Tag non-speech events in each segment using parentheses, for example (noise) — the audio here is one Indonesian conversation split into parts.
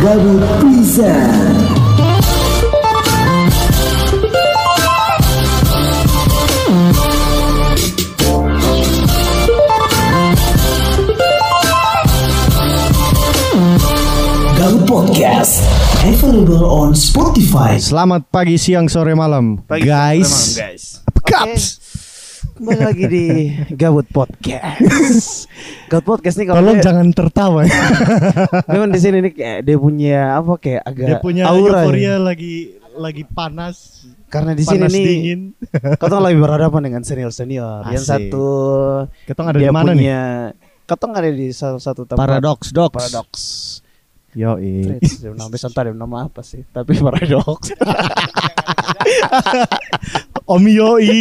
Gabut Present Gabut Podcast Available on Spotify Selamat pagi, siang, sore, malam, Pagi, guys. sore, malam, guys. Caps. Kembali lagi di Gabut Podcast. Gabut Podcast nih kalau Tolong dia- jangan tertawa. ya. (laughs) memang di sini nih kayak dia punya apa kayak agak Dia punya aura euforia ya. lagi lagi panas. Karena di sini nih dingin. (laughs) Kau lebih berhadapan dengan senior senior. Yang satu Kita ada di mana nih? punya Katong ada di salah satu tempat Paradox, Docs. Paradox. Yo, Dia nama besar dia nama apa sih? Tapi Paradox. (laughs) Om Yoi.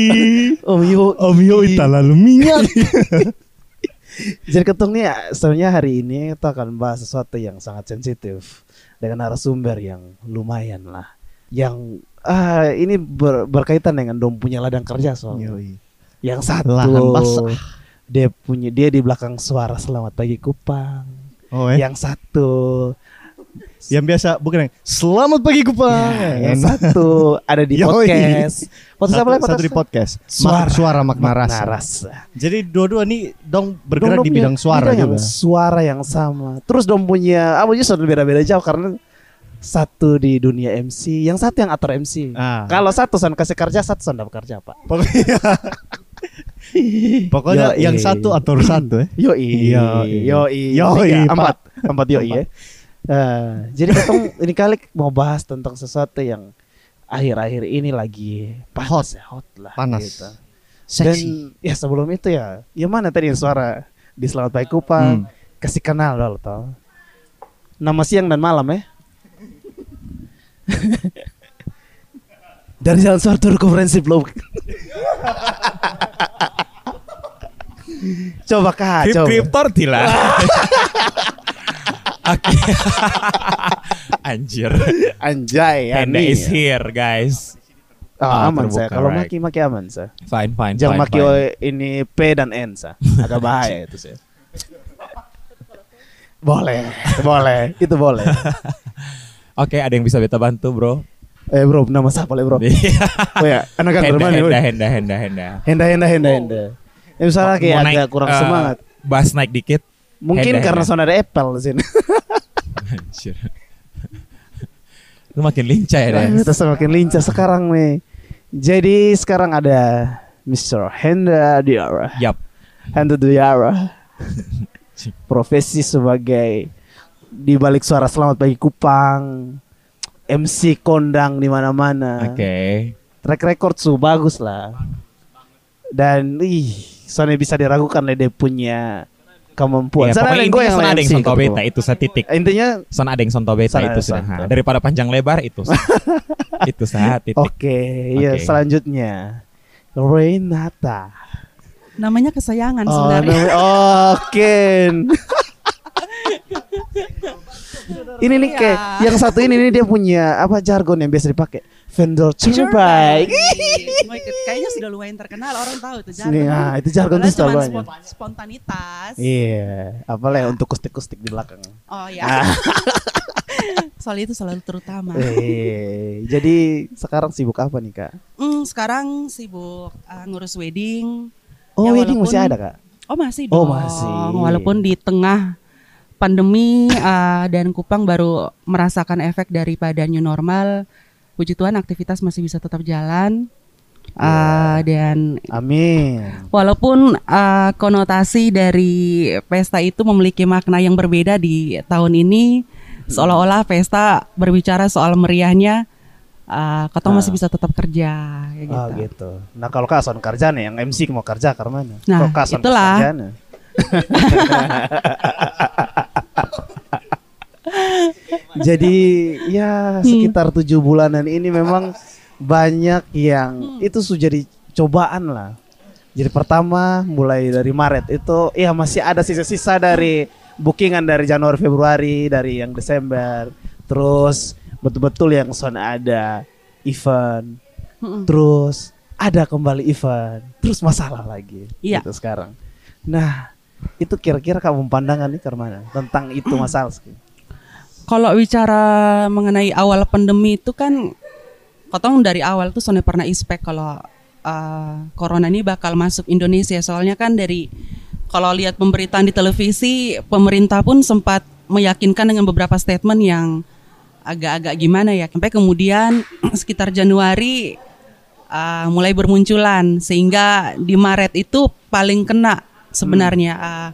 Om Yo. Om Yoi terlalu minyak. (laughs) Jadi ketong nih sebenarnya hari ini kita akan bahas sesuatu yang sangat sensitif dengan narasumber yang lumayan lah. Yang ah ini ber- berkaitan dengan dom punya ladang kerja soalnya. Yoi. Yang satu Lahan basah. dia punya dia di belakang suara selamat pagi Kupang. Oh, eh. Yang satu yang biasa bukan yang Selamat pagi Kupang. ya, yang satu ada di (laughs) Yoi. podcast. Podcast satu, apa lagi satu di podcast. Suara. Suara makna Makna rasa. rasa. Jadi dua-dua nih dong bergerak Dong di bidang suara yang juga. Suara yang sama. Terus dong punya apa juga sudah beda-beda jauh karena satu di dunia MC, yang satu yang atur MC. Ah. Kalau satu san kasih kerja, satu san dapat kerja pak. Pokoknya (laughs) Pokoknya Yoi. yang satu atur satu ya. Yoi, Yoi. yoi, Yoi, Pak. empat, empat yoi ya. Eh, jadi ketong (laughs) ini kali mau bahas tentang sesuatu yang akhir-akhir ini lagi panas ya, hot lah. Panas. gitu. Seksi. Dan ya sebelum itu ya, yang mana tadi yang suara di Selamat Pagi Kupang? Hmm. Kasih kenal dulu toh. Nama siang dan malam ya. (laughs) Dari jalan suara turun konferensi blog. (laughs) coba kak, Krip coba. kriptor. Oke. (laughs) Anjir. Anjay, ya nih. is here, guys. Ah, Ah, aman saya. Kalau right. maki-maki aman saya. Fine, fine, Jangan fine. maki fine. ini P dan N sa. Agak bahaya itu saya. boleh, boleh, itu boleh. (laughs) Oke, ada yang bisa beta bantu, Bro? Eh bro, nama siapa le bro? (laughs) Oh ya, anak kantor mana? henda, henda, henda, henda. Henda, henda, henda, henda. Ya, misalnya kayak agak kurang eh, semangat. Bass naik dikit. Mungkin henda, karena henda. sound ada Apple di sini. Anjir. Itu makin lincah ya, Des. Kita semakin lincah sekarang nih. Jadi sekarang ada Mr. Henda Diara. Yap. Henda Diara. Profesi sebagai di balik suara selamat pagi Kupang. MC kondang di mana-mana. Oke. Track record su bagus lah. Dan ih, soalnya bisa diragukan dia punya kemampuan. Ya, Sana pokoknya ada gue intinya yang sana ada yang sonto beta itu setitik. Intinya Sana ada yang sonto beta Sana itu sudah. Ha, Daripada panjang lebar itu. (laughs) itu saat titik. Oke, ya Oke. selanjutnya Renata. namanya kesayangan Oh, sebenarnya. namanya- oh, Ken. (laughs) ini nih Iya. kayak yang satu ini nih dia punya apa jargon yang biasa dipakai vendor. Mau (laughs) ikut kayaknya sudah lumayan terkenal orang tahu itu jargon. Nih, ah, itu jargon tuh sudah banyak. spon- spontanitas. Iya, apalah ya untuk kustik-kustik di belakang. Oh ya. Ah. (laughs) Soal itu selalu terutama. Eh, jadi sekarang sibuk apa nih kak? Hmm, sekarang sibuk uh, ngurus wedding. Oh, Ya, wedding masih ada kak? Oh masih Oh, dong. masih. Walaupun di tengah pandemi uh, dan Kupang baru merasakan efek daripada new normal, puji Tuhan aktivitas masih bisa tetap jalan. Uh, dan Amin. Walaupun uh, konotasi dari pesta itu memiliki makna yang berbeda di tahun ini, seolah-olah pesta berbicara soal meriahnya, uh, Ah. masih bisa tetap kerja, ya gitu. Oh gitu. Nah kalau kak son kerja nih, yang MC mau kerja ke mana? Nah, son itulah. kerjanya? (laughs) Jadi ya sekitar tujuh bulanan ini memang banyak yang itu sudah jadi cobaan lah. Jadi pertama mulai dari Maret itu ya masih ada sisa-sisa dari bookingan dari Januari Februari dari yang Desember. Terus betul-betul yang son ada event. Mm-mm. Terus ada kembali event. Terus masalah lagi. Iya. Gitu sekarang. Nah, itu kira-kira kamu pandangan nih ke mana tentang itu masalah? Kalau bicara mengenai awal pandemi itu kan Kotong dari awal tuh soalnya pernah expect kalau uh, corona ini bakal masuk Indonesia. Soalnya kan dari kalau lihat pemberitaan di televisi pemerintah pun sempat meyakinkan dengan beberapa statement yang agak-agak gimana ya. Sampai kemudian (clears throat) sekitar Januari uh, mulai bermunculan. Sehingga di Maret itu paling kena sebenarnya. Uh,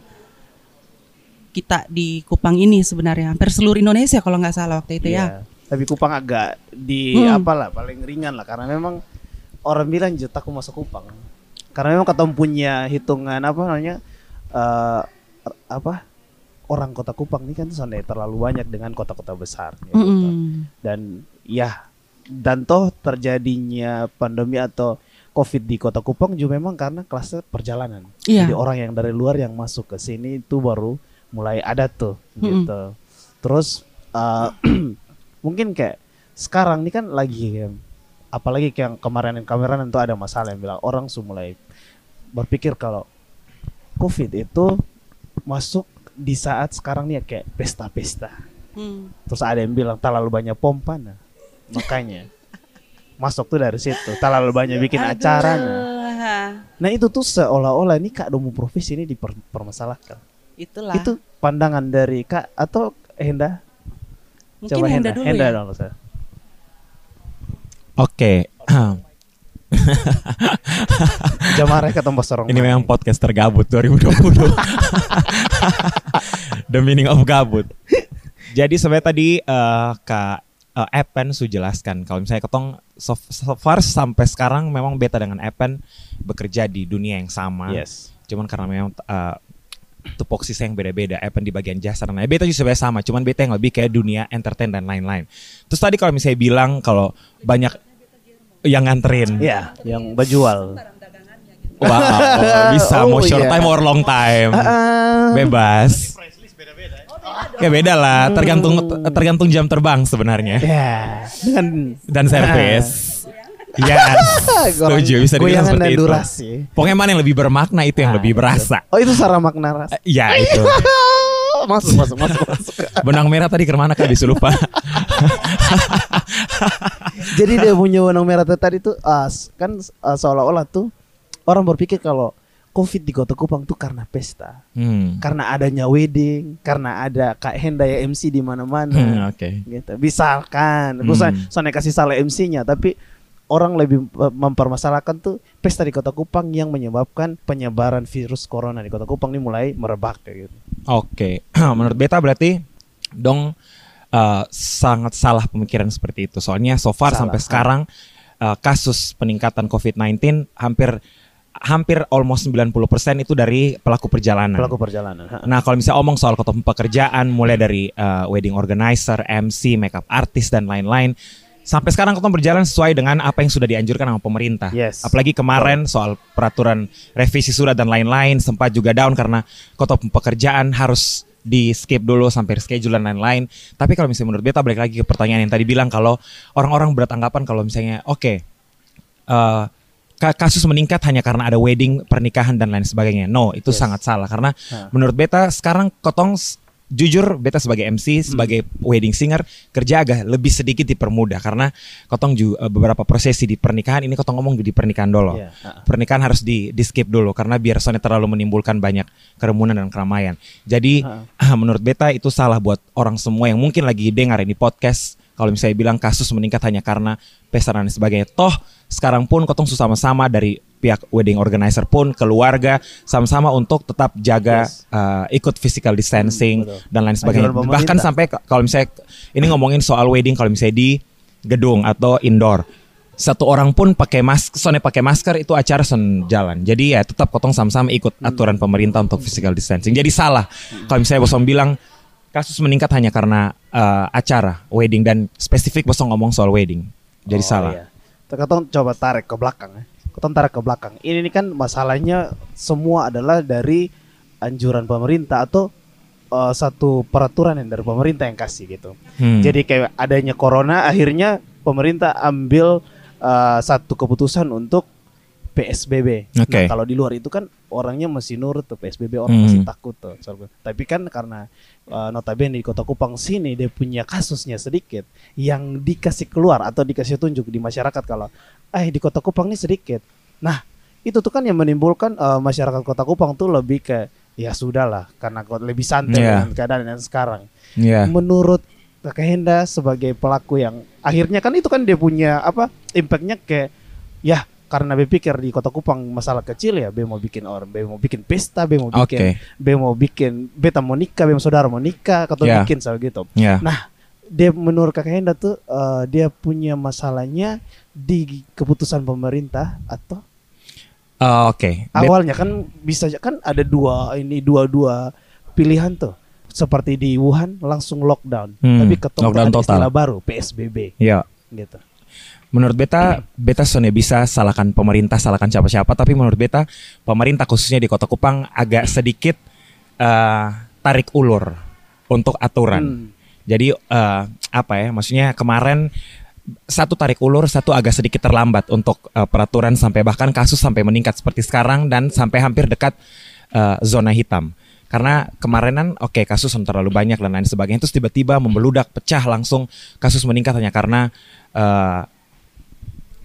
kita di Kupang ini sebenarnya hampir seluruh Indonesia kalau nggak salah waktu itu ya. Iya. Tapi Kupang agak di Hmm. apalah paling ringan lah karena memang orang bilang juta aku masuk Kupang. Karena memang ketemu punya hitungan apa namanya eh, apa orang kota Kupang ini kan sebenarnya terlalu banyak dengan kota-kota besar. gitu. Mm-mm. Dan ya dan toh terjadinya pandemi atau COVID di kota Kupang juga memang karena kluster perjalanan. Iya. Jadi orang yang dari luar yang masuk ke sini itu baru mulai ada tuh gitu. Terus uh, (clears throat) mungkin kayak sekarang ini kan lagi apalagi kayak yang kemarin kemarin itu ada masalah yang bilang orang sudah mulai berpikir kalau COVID itu masuk di saat sekarang nih ya kayak pesta-pesta. Hmm. Terus ada yang bilang terlalu banyak pompa nah. Makanya (laughs) masuk tuh dari situ. Terlalu banyak bikin acara nah. Aduh, Nah itu tuh seolah-olah ini Kak Domu Profesi ini dipermasalahkan. Itulah. Itu pandangan dari Kak atau Henda? Mungkin Henda dulu Henda ya. dong saya. Oke. (laughs) Jamare ketemu sorong. Ini memang podcast tergabut 2020. (laughs) The meaning of gabut. Jadi sebenarnya tadi eh, Kak eh, Epen sudah jelaskan kalau misalnya ketong so, so far sampai sekarang memang beta dengan Epen bekerja di dunia yang sama. Yes. Cuman karena memang uh, tupoksi saya yang beda-beda. Epen di bagian jasa dan lain. Beta juga sebenarnya sama. Cuman beta yang lebih kayak dunia entertain dan lain-lain. Terus tadi kalau misalnya bilang kalau banyak yang nganterin. Iya, yang berjual. Wow, (laughs) bisa mau Oh, short iya. time or long time. Ah, Bebas. Kayak beda lah, tergantung tergantung jam terbang sebenarnya ya, dengan dan servis. (laughs) Yes, setuju bisa dibilang seperti itu. durasi. Pokoknya mana yang lebih bermakna itu yang Ah, lebih berasa. Oh itu sarah makna ras. Eh, Ya (laughs) itu. masuk masuk masuk masuk. (laughs) Benang merah tadi ke mana kak bisa lupa. Jadi dia punya benang merah tadi tuh s- kan ah, seolah-olah tuh orang berpikir kalau COVID di Kota Kupang tuh karena pesta, Hmm. karena adanya wedding, karena ada Kak Henda ya MC di Hmm, mana-mana. Oke. gitu. Misalkan, Hmm. bukan soalnya kasih salah MC-nya, tapi orang lebih eh, mempermasalahkan tuh pesta di Kota Kupang yang menyebabkan penyebaran virus corona di Kota Kupang ini mulai merebak kayak gitu. Oke, (clears throat) menurut beta berarti dong eh, sangat salah pemikiran seperti itu. Soalnya so far Salah, sampai sekarang eh, kasus peningkatan COVID-19 hampir hampir almost 90% itu dari pelaku perjalanan. Pelaku perjalanan. Nah, kalau misalnya omong soal ketemu pekerjaan mulai dari eh, wedding organizer, MC, makeup artist dan lain-lain sampai sekarang kita berjalan sesuai dengan apa yang sudah dianjurkan sama pemerintah. Yes. Apalagi kemarin soal peraturan revisi surat dan lain-lain sempat juga down karena kota pekerjaan harus di skip dulu sampai schedule dan lain-lain. Tapi kalau misalnya menurut beta balik lagi ke pertanyaan yang tadi bilang kalau orang-orang beranggapan kalau misalnya oke eh, ka- kasus meningkat hanya karena ada wedding, pernikahan dan lain sebagainya. No, itu Yes. sangat salah karena Ha. menurut beta sekarang kotong jujur beta sebagai MC sebagai wedding singer kerja agak lebih sedikit dipermudah karena kotong juga beberapa prosesi di pernikahan ini kotong ngomong di pernikahan dulu. Iya, ha. Pernikahan harus di, di skip dulu karena biar soalnya terlalu menimbulkan banyak kerumunan dan keramaian. Jadi Ha. (clears throat) menurut beta itu salah buat orang semua yang mungkin lagi dengar ini podcast kalau misalnya bilang kasus meningkat hanya karena pesta dan sebagainya. Toh sekarang pun kotong sama-sama dari pihak wedding organizer pun keluarga sama-sama untuk tetap jaga Yes. uh, ikut physical distancing betul. dan lain sebagainya. Bahkan sampai kalau misalnya ini ngomongin soal wedding kalau misalnya di gedung atau indoor satu orang pun pakai masker, soalnya pakai masker itu acara son jalan. Jadi ya tetap kotong sama-sama ikut Hmm. aturan pemerintah untuk physical distancing. Jadi salah kalau misalnya bosong bilang kasus meningkat hanya karena uh, acara wedding dan spesifik bosong ngomong soal wedding. Jadi Oh, salah. Iya. Ketong coba tarik ke belakang ya. Ketong tarik ke belakang. Ini nih kan masalahnya semua adalah dari anjuran pemerintah atau eh, satu peraturan yang dari pemerintah yang kasih gitu. Hmm. Jadi kayak adanya corona akhirnya pemerintah ambil eh, satu keputusan untuk PSBB. Oke. Nah, kalau di luar itu kan orangnya masih nurut tuh PSBB orang Hmm. masih takut tuh. Tapi kan karena uh, notabene di Kota Kupang sini dia punya kasusnya sedikit yang dikasih keluar atau dikasih tunjuk di masyarakat kalau eh di Kota Kupang ini sedikit. Nah, itu tuh kan yang menimbulkan uh, masyarakat Kota Kupang tuh lebih ke ya sudahlah karena kok lebih santai Iya. dengan keadaan yang sekarang. Iya. Menurut Kakak Henda sebagai pelaku yang akhirnya kan itu kan dia punya apa impactnya ke ya karena be pikir di Kota Kupang masalah kecil ya be mau bikin orang be mau bikin pesta be mau bikin Oke. be mau bikin beta mau nikah be mau saudara mau nikah atau Ya. bikin soal gitu Ya. Nah, dia menurut Kakak Henda tuh eh, dia punya masalahnya di keputusan pemerintah atau Eh, Oke. Bet- awalnya kan bisa kan ada dua ini dua-dua pilihan tuh. Seperti di Wuhan langsung lockdown, Hmm, tapi ketemu ada total. istilah baru PSBB Ya. gitu. Menurut beta, beta sebenarnya bisa salahkan pemerintah, salahkan siapa-siapa, tapi menurut beta pemerintah khususnya di Kota Kupang agak sedikit eh, tarik ulur untuk aturan. Hmm. Jadi eh, apa ya? Maksudnya kemarin satu tarik ulur, satu agak sedikit terlambat untuk eh, peraturan sampai bahkan kasus sampai meningkat seperti sekarang dan sampai hampir dekat eh, zona hitam. Karena kemarinan oke kasus yang terlalu banyak dan lain sebagainya terus tiba-tiba membeludak pecah langsung kasus meningkat hanya karena eh,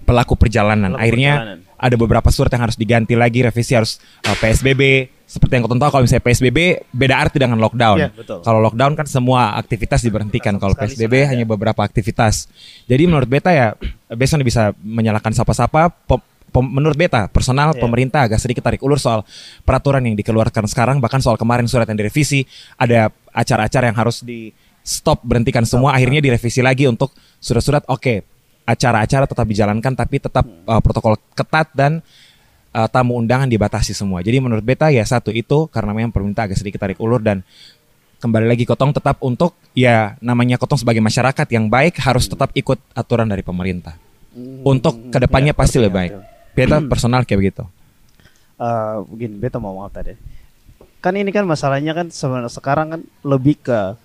pelaku perjalanan. Pelaku Akhirnya perjalanan. ada beberapa surat yang harus diganti lagi, revisi harus uh, PSBB. Seperti yang kau tahu kalau misalnya PSBB beda arti dengan lockdown. Betul. Kalau lockdown kan semua aktivitas diberhentikan. Kalau PSBB sudah ada. hanya beberapa aktivitas. Jadi menurut beta ya besok bisa menyalahkan siapa-siapa. Menurut beta personal Iya. pemerintah agak sedikit tarik ulur soal peraturan yang dikeluarkan sekarang bahkan soal kemarin surat yang direvisi ada acara-acara yang harus di stop berhentikan semua akhirnya direvisi lagi untuk surat-surat oke acara-acara tetap dijalankan tapi tetap uh, protokol ketat dan uh, tamu undangan dibatasi semua. Jadi menurut beta ya satu itu karena memang pemerintah agak sedikit tarik ulur dan kembali lagi Kotong tetap untuk ya namanya Kotong sebagai masyarakat yang baik harus tetap ikut aturan dari pemerintah. Untuk ke depannya Ya, pasti lebih baik. Beta personal kayak begitu. Eh, begini, beta mau ngomong tadi. Kan ini kan masalahnya kan sebenarnya sekarang kan lebih ke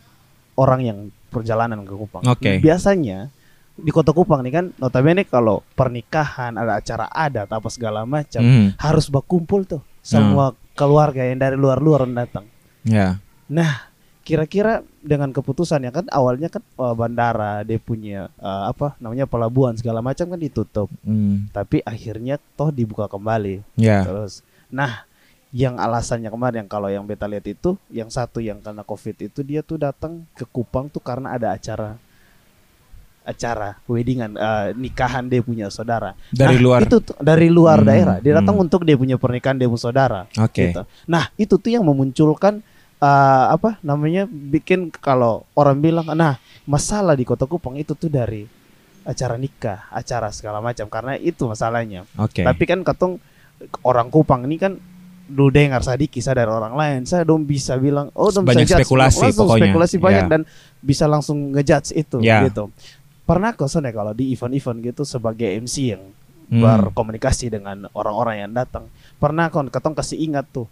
orang yang perjalanan ke Kupang. Oke. Biasanya di Kota Kupang nih kan notabene kalau pernikahan ada acara adat apa segala macam Hmm. harus berkumpul tuh semua keluarga yang dari luar-luar datang. Ya. Nah, kira-kira dengan keputusan ya kan awalnya kan eh, bandara dia punya eh, apa namanya pelabuhan segala macam kan ditutup, Hmm. tapi akhirnya toh dibuka kembali. Ya. Terus, nah, yang alasannya kemarin kalau yang beta lihat itu, yang satu yang karena covid itu dia tuh datang ke Kupang tuh karena ada acara acara weddingan eh, nikahan dia punya saudara Dari Nah, luar. itu tuh, dari luar Hmm, daerah dia datang hmm. untuk dia punya pernikahan dia punya saudara Oke. gitu. nah itu tuh yang memunculkan eh, apa namanya bikin kalau orang bilang nah masalah di kota Kupang itu tuh dari acara nikah acara segala macam karena itu masalahnya Oke. tapi kan katong orang Kupang ini kan lu dengar tadi kisah dari orang lain, saya dong bisa bilang, oh dong Banyak bisa judge. spekulasi langsung pokoknya. spekulasi banyak Ya. dan bisa langsung ngejudge itu Ya. gitu. Pernah kok soalnya kalau di event-event gitu sebagai MC yang Hmm. berkomunikasi dengan orang-orang yang datang, pernah kon katong kasih ingat tuh,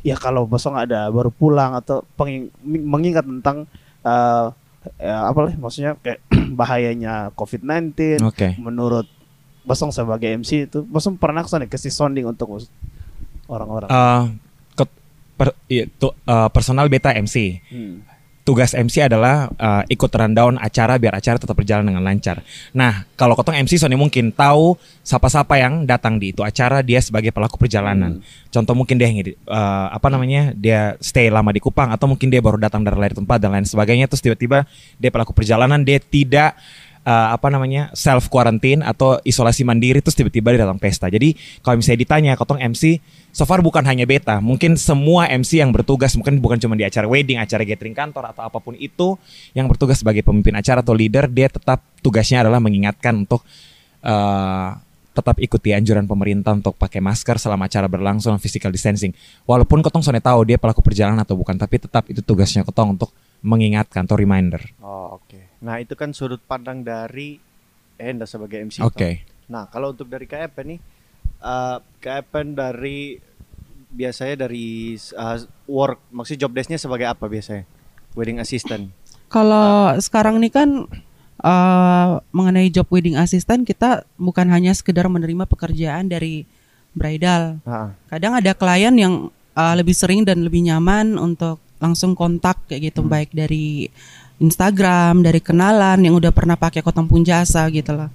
ya kalau bosong ada baru pulang atau penging- mengingat tentang eh ya, apa lah maksudnya kayak (clears throat) bahayanya COVID-19 Oke. menurut Bosong sebagai MC itu Bosong pernah ke sana kasih sounding untuk orang-orang. Ke- per- iya, tu- eh, personal beta MC. Hmm. Tugas MC adalah uh, ikut rundown acara biar acara tetap berjalan dengan lancar. Nah, kalau kotong MC Sony mungkin tahu siapa-siapa yang datang di itu acara dia sebagai pelaku perjalanan. Contoh mungkin dia uh, apa namanya dia stay lama di Kupang atau mungkin dia baru datang dari lain tempat dan lain sebagainya. Terus tiba-tiba dia pelaku perjalanan dia tidak uh, apa namanya self quarantine atau isolasi mandiri terus tiba-tiba datang pesta. Jadi kalau misalnya ditanya kotong MC, so far bukan hanya beta, mungkin semua MC yang bertugas mungkin bukan cuma di acara wedding, acara gathering kantor atau apa pun itu yang bertugas sebagai pemimpin acara atau leader, dia tetap tugasnya adalah mengingatkan untuk uh, tetap ikuti anjuran pemerintah untuk pakai masker selama acara berlangsung physical distancing. Walaupun kotong soalnya tahu dia pelaku perjalanan atau bukan, tapi tetap itu tugasnya kotong untuk mengingatkan atau reminder. Oh, oke. Nah, itu kan sudut pandang dari Enda sebagai MC. Oke. Nah, kalau untuk dari KFP nih, eh KFP dari biasanya dari uh, work, maksudnya job desk-nya sebagai apa biasanya? Wedding assistant. Kalau sekarang ini kan eh, mengenai job wedding assistant kita bukan hanya sekedar menerima pekerjaan dari bridal. Ah, Kadang ada klien yang uh, lebih sering dan lebih nyaman untuk langsung kontak kayak gitu baik dari Instagram, dari kenalan yang udah pernah pakai kotong pun jasa gitu loh.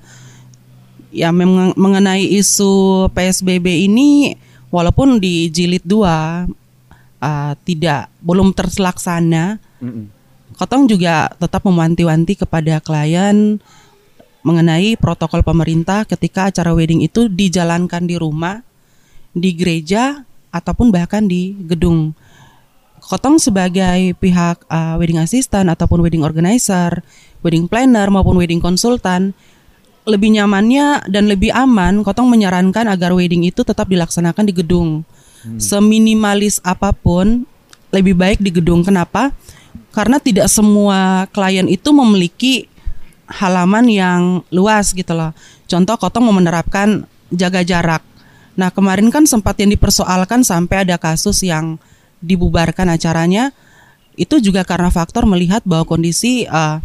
Ya memang mengenai isu PSBB ini walaupun di jilid 2 uh, tidak belum terlaksana, mm-mm. Kotong juga tetap mewanti-wanti kepada klien mengenai protokol pemerintah ketika acara wedding itu dijalankan di rumah, di gereja ataupun bahkan di gedung. Kotong sebagai pihak uh, wedding assistant ataupun wedding organizer, wedding planner maupun wedding konsultan lebih nyamannya dan lebih aman Kotong menyarankan agar wedding itu tetap dilaksanakan di gedung. Seminimalis apa pun lebih baik di gedung. Kenapa? Karena tidak semua klien itu memiliki halaman yang luas gitu loh. Contoh Kotong mau menerapkan jaga jarak. Nah, kemarin kan sempat yang dipersoalkan sampai ada kasus yang dibubarkan acaranya itu juga karena faktor melihat bahwa kondisi uh,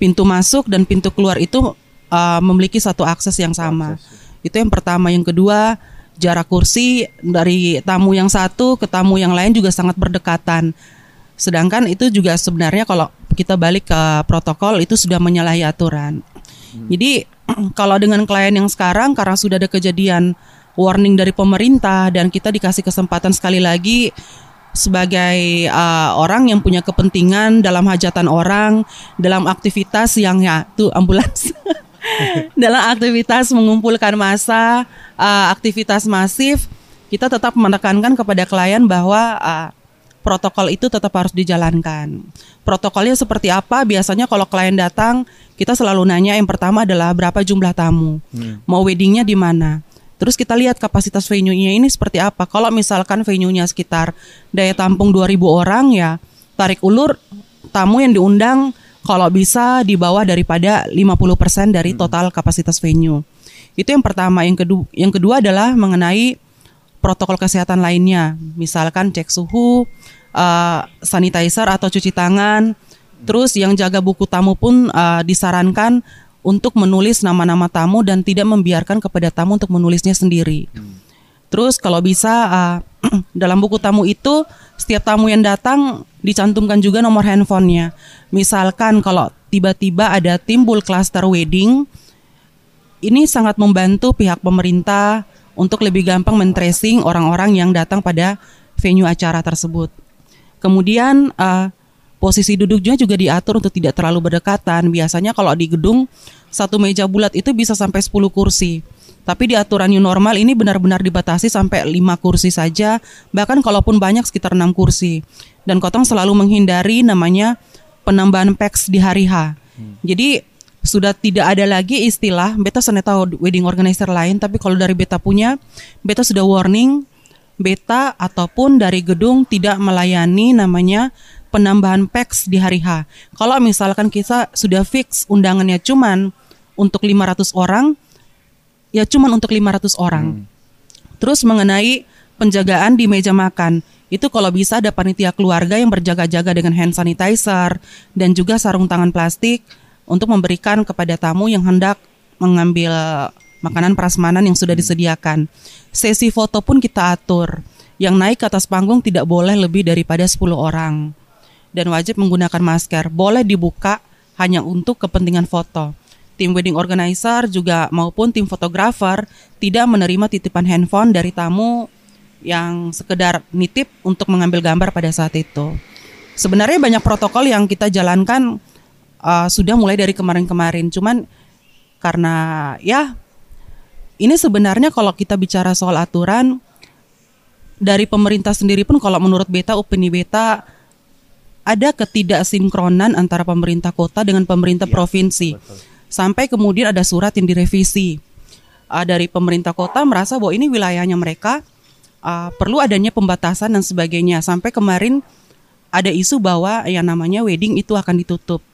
pintu masuk dan pintu keluar itu uh, memiliki satu akses yang sama. Itu yang pertama, yang kedua jarak kursi dari tamu yang satu ke tamu yang lain juga sangat berdekatan. Sedangkan itu juga sebenarnya kalau kita balik ke protokol itu sudah menyalahi aturan. Jadi (clears throat) kalau dengan klien yang sekarang karena sudah ada kejadian warning dari pemerintah dan kita dikasih kesempatan sekali lagi sebagai uh, orang yang punya kepentingan dalam hajatan orang, dalam aktivitas yang ya tuh ambulans. (laughs) dalam aktivitas mengumpulkan massa, uh, aktivitas masif, kita tetap menekankan kepada klien bahwa uh, protokol itu tetap harus dijalankan. Protokolnya seperti apa? Biasanya kalau klien datang, kita selalu nanya yang pertama adalah berapa jumlah tamu, mau weddingnya di mana. Terus kita lihat kapasitas venue-nya ini seperti apa. Kalau misalkan venue-nya sekitar daya tampung 2000 orang ya, tarik ulur tamu yang diundang kalau bisa di bawah daripada 50% dari total kapasitas venue. Itu yang pertama. Yang kedua, yang kedua adalah mengenai protokol kesehatan lainnya, misalkan cek suhu, uh, sanitizer atau cuci tangan. Terus yang jaga buku tamu pun uh, disarankan untuk menulis nama-nama tamu dan tidak membiarkan kepada tamu untuk menulisnya sendiri. Terus kalau bisa uh, (clears throat) dalam buku tamu itu setiap tamu yang datang dicantumkan juga nomor handphonenya. Misalkan kalau tiba-tiba ada timbul klaster wedding, ini sangat membantu pihak pemerintah untuk lebih gampang men-tracing orang-orang yang datang pada venue acara tersebut. Kemudian eh, posisi duduknya juga diatur untuk tidak terlalu berdekatan. Biasanya kalau di gedung satu meja bulat itu bisa sampai 10 kursi. Tapi di aturan new normal ini benar-benar dibatasi sampai 5 kursi saja, bahkan kalaupun banyak sekitar 6 kursi. Dan Kotong selalu menghindari namanya penambahan peks di hari H. Jadi sudah tidak ada lagi istilah beta sana tahu wedding organizer lain tapi kalau dari beta punya beta sudah warning beta ataupun dari gedung tidak melayani namanya penambahan peks di hari H. Kalau misalkan kita sudah fix undangannya cuman untuk 500 orang ya cuman untuk 500 orang. Terus mengenai penjagaan di meja makan, itu kalau bisa ada panitia keluarga yang berjaga-jaga dengan hand sanitizer dan juga sarung tangan plastik untuk memberikan kepada tamu yang hendak mengambil makanan prasmanan yang sudah disediakan. Sesi foto pun kita atur. Yang naik ke atas panggung tidak boleh lebih daripada 10 orang. Dan wajib menggunakan masker. Boleh dibuka hanya untuk kepentingan foto. Tim wedding organizer juga maupun tim fotografer tidak menerima titipan handphone dari tamu yang sekedar nitip untuk mengambil gambar pada saat itu. Sebenarnya banyak protokol yang kita jalankan uh, sudah mulai dari kemarin-kemarin, cuman karena ya ini sebenarnya kalau kita bicara soal aturan dari pemerintah sendiri pun kalau menurut beta opini beta ada ketidaksinkronan antara pemerintah kota dengan pemerintah provinsi. Sampai kemudian ada surat yang direvisi uh, dari pemerintah kota merasa bahwa ini wilayahnya mereka uh, perlu adanya pembatasan dan sebagainya. Sampai kemarin ada isu bahwa yang namanya wedding itu akan ditutup.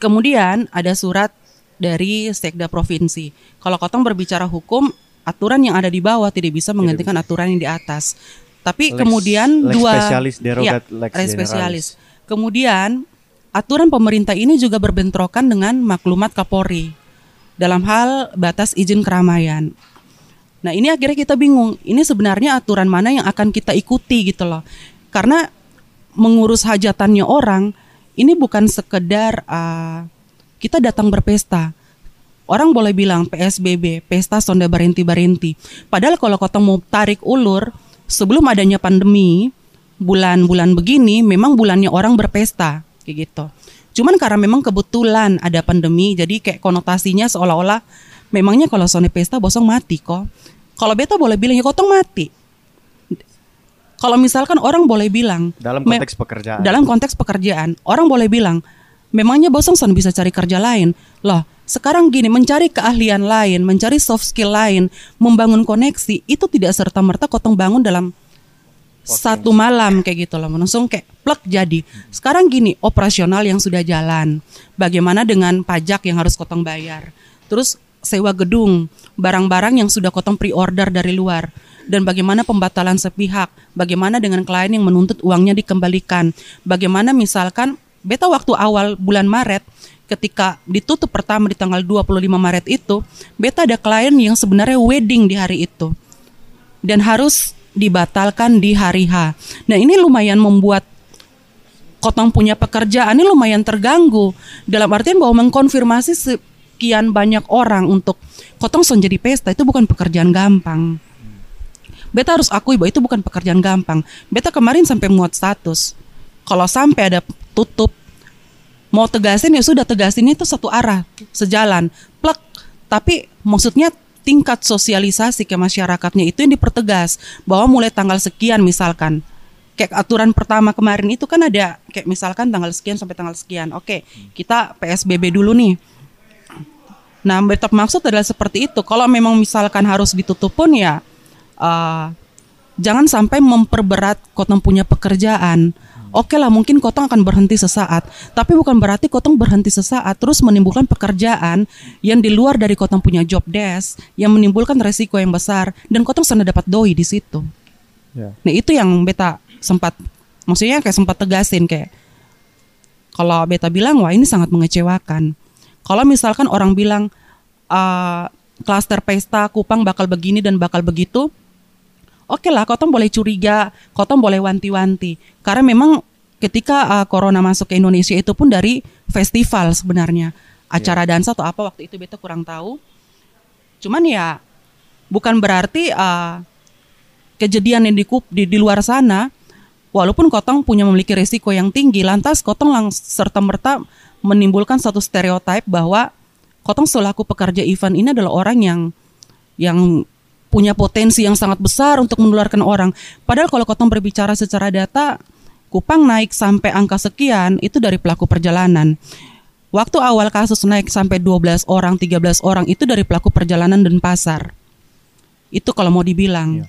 Kemudian ada surat dari Sekda provinsi. Kalau Kotong berbicara hukum, aturan yang ada di bawah tidak bisa menggantikan aturan yang di atas. Tapi Lex- kemudian lex dua spesialis, derogat Ya, lex lex spesialis. Kemudian aturan pemerintah ini juga berbentrokan dengan maklumat Kapolri dalam hal batas izin keramaian. Nah ini akhirnya kita bingung. Ini sebenarnya aturan mana yang akan kita ikuti gitu loh. Karena mengurus hajatannya orang ini bukan sekedar uh, kita datang berpesta. Orang boleh bilang PSBB, pesta sonda barenti barenti. Padahal kalau kota mau tarik ulur sebelum adanya pandemi, bulan-bulan begini memang bulannya orang berpesta kayak gitu. Cuman karena memang kebetulan ada pandemi, jadi kayak konotasinya seolah-olah memangnya kalau sonde pesta bosong mati kok. Kalau beta boleh bilang ya kotong mati. Kalau misalkan orang boleh bilang Dalam konteks pekerjaan. dalam konteks pekerjaan, orang boleh bilang memangnya bosong son bisa cari kerja lain. Loh, sekarang gini mencari keahlian lain, mencari soft skill lain, membangun koneksi itu tidak serta merta kotong bangun dalam satu malam kayak gitu loh. Langsung kayak plek jadi. Sekarang gini operasional yang sudah jalan. Bagaimana dengan pajak yang harus kotong bayar? Terus sewa gedung barang-barang yang sudah kotong pre-order dari luar. Dan bagaimana pembatalan sepihak? Bagaimana dengan klien yang menuntut uangnya dikembalikan? Bagaimana misalkan beta waktu awal bulan Maret ketika ditutup pertama di tanggal 25 Maret itu beta ada klien yang sebenarnya wedding di hari itu dan harus dibatalkan di hari H. Nah ini lumayan membuat Kotong punya pekerjaan ini lumayan terganggu dalam artian bahwa mengkonfirmasi sekian banyak orang untuk Kotong son jadi pesta itu bukan pekerjaan gampang. Beta harus akui bahwa itu bukan pekerjaan gampang. Beta kemarin sampai muat status. Kalau sampai ada tutup, mau tegasin ya sudah tegasin itu satu arah, sejalan, plek. Tapi maksudnya tingkat sosialisasi ke masyarakatnya itu yang dipertegas. Bahwa mulai tanggal sekian misalkan. Kayak aturan pertama kemarin itu kan ada kayak misalkan tanggal sekian sampai tanggal sekian. Oke kita PSBB dulu nih. Nah betap maksud adalah seperti itu. Kalau memang misalkan harus ditutup pun ya uh, jangan sampai memperberat kotong punya pekerjaan Oke lah mungkin kotong akan berhenti sesaat, tapi bukan berarti kotong berhenti sesaat terus menimbulkan pekerjaan yang di luar dari kotong punya job desk yang menimbulkan resiko yang besar dan kotong sana dapat doi di situ. Ya. Nah itu yang beta sempat, maksudnya kayak sempat tegasin kayak kalau beta bilang wah ini sangat mengecewakan. Kalau misalkan orang bilang uh, klaster pesta Kupang bakal begini dan bakal begitu, oke lah, kotong boleh curiga, kotong boleh wanti-wanti. Karena memang ketika uh, corona masuk ke Indonesia itu pun dari festival sebenarnya. Acara dansa atau apa waktu itu beta kurang tahu. Cuman ya bukan berarti uh, kejadian yang di, di, di luar sana, walaupun kotong punya memiliki risiko yang tinggi, lantas kotong lang serta merta menimbulkan satu stereotip bahwa kotong selaku pekerja event ini adalah orang yang yang punya potensi yang sangat besar untuk menularkan orang. Padahal kalau kotong berbicara secara data, Kupang naik sampai angka sekian itu dari pelaku perjalanan. Waktu awal kasus naik sampai 12 orang, 13 orang itu dari pelaku perjalanan dan pasar. Itu kalau mau dibilang. Iya.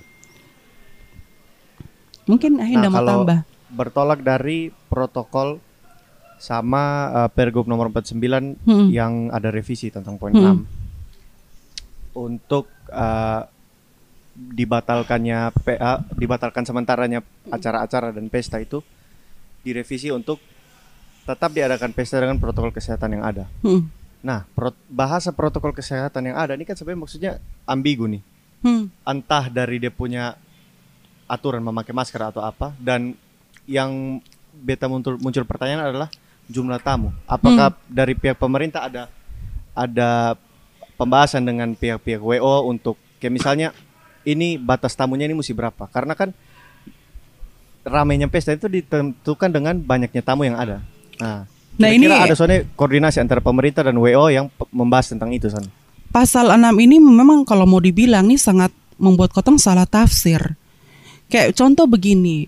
Mungkin Ahinda mau kalau tambah. bertolak dari protokol sama uh, Pergub nomor 49 Hmm. yang ada revisi tentang poin Hmm. 6 untuk uh, dibatalkannya PA dibatalkan sementaranya acara-acara dan pesta itu direvisi untuk tetap diadakan pesta dengan protokol kesehatan yang ada. Hmm. Nah, pro- bahasa protokol kesehatan yang ada ini kan sebenarnya maksudnya ambigu nih. Hmm. Entah dari dia punya aturan memakai masker atau apa dan yang beta muncul muncul pertanyaan adalah jumlah tamu. Apakah dari pihak pemerintah ada ada pembahasan dengan pihak-pihak WO untuk kayak misalnya ini batas tamunya ini mesti berapa? Karena kan ramainya pesta itu ditentukan dengan banyaknya tamu yang ada. Nah, Nah, kira-kira ini- ada soalnya koordinasi antara pemerintah dan WO yang membahas tentang itu, Son. Pasal 6 ini memang kalau mau dibilang nih sangat membuat kotong salah tafsir. Kayak contoh begini,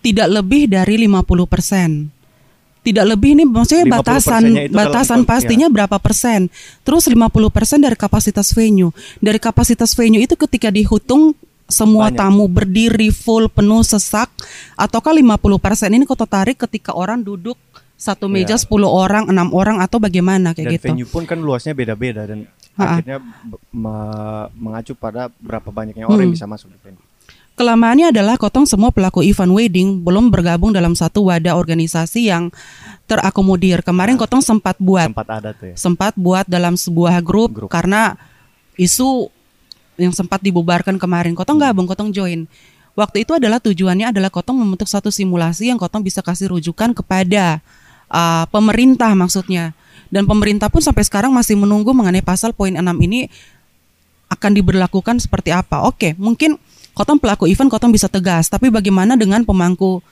tidak lebih dari 50%. Tidak lebih nih maksudnya 50% batasan batasan pastinya berapa persen. Terus 50% dari kapasitas venue. Dari kapasitas venue itu ketika dihitung semua Banyak. tamu berdiri full penuh sesak ataukah 50% ini kota tarik ketika orang duduk satu meja 10 orang, enam orang atau bagaimana kayak dan gitu. venue pun kan luasnya beda-beda dan Ha-ha. akhirnya me- mengacu pada berapa banyaknya orang yang Hmm. bisa masuk di venue. Kelemahannya adalah kotong semua pelaku event wedding belum bergabung dalam satu wadah organisasi yang terakomodir. Kemarin kotong sempat buat Tempat ada tuh ya. sempat buat dalam sebuah grup, Grup. karena isu yang sempat dibubarkan kemarin. Kotong gabung, Kotong join. Waktu itu adalah tujuannya adalah Kotong membentuk satu simulasi yang Kotong bisa kasih rujukan kepada uh, pemerintah maksudnya. Dan pemerintah pun sampai sekarang masih menunggu mengenai pasal poin 6 ini akan diberlakukan seperti apa. Oke, mungkin Kotong pelaku event Kotong bisa tegas, tapi bagaimana dengan pemangku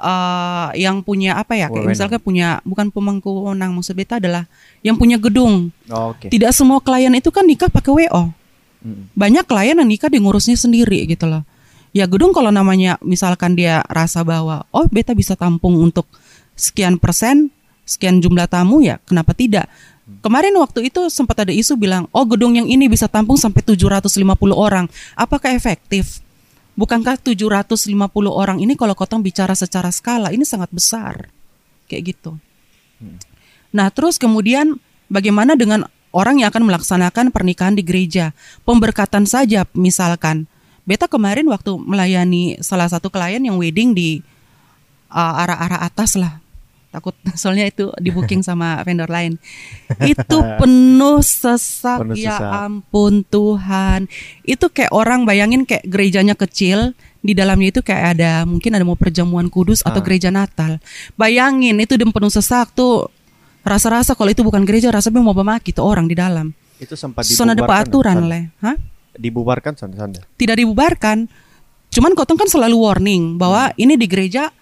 uh, yang punya apa ya? Kayak misalnya punya bukan pemangku wewenang maksud beta adalah yang punya gedung. Oh, Oke. Tidak semua klien itu kan nikah pakai WO. Mm. Banyak klien yang nikah di ngurusnya sendiri gitu loh. Ya gedung kalau namanya misalkan dia rasa bahwa oh beta bisa tampung untuk sekian persen, sekian jumlah tamu ya kenapa tidak? Kemarin waktu itu sempat ada isu bilang, oh gedung yang ini bisa tampung sampai 750 orang. Apakah efektif? Bukankah 750 orang ini kalau kotong bicara secara skala ini sangat besar. Kayak gitu. Nah, terus kemudian bagaimana dengan orang yang akan melaksanakan pernikahan di gereja? Pemberkatan saja misalkan. Beta kemarin waktu melayani salah satu klien yang wedding di uh, arah-arah atas lah. Takut (laughs) soalnya itu di booking (laughs) sama vendor lain. Itu penuh sesak Penuh ya sesak. ampun Tuhan. Itu kayak orang bayangin kayak gerejanya kecil, di dalamnya itu kayak ada mungkin ada mau perjamuan kudus atau Ah. gereja Natal. Bayangin itu dem penuh sesak tuh rasa-rasa kalau itu bukan gereja rasanya mau memaki tuh orang di dalam. Itu sempat Soalnya ada dibubarkan. aturan leh, Hah? Dibubarkan Sanda Sanda. Tidak dibubarkan. Cuman Kotong kan selalu warning bahwa ini di gereja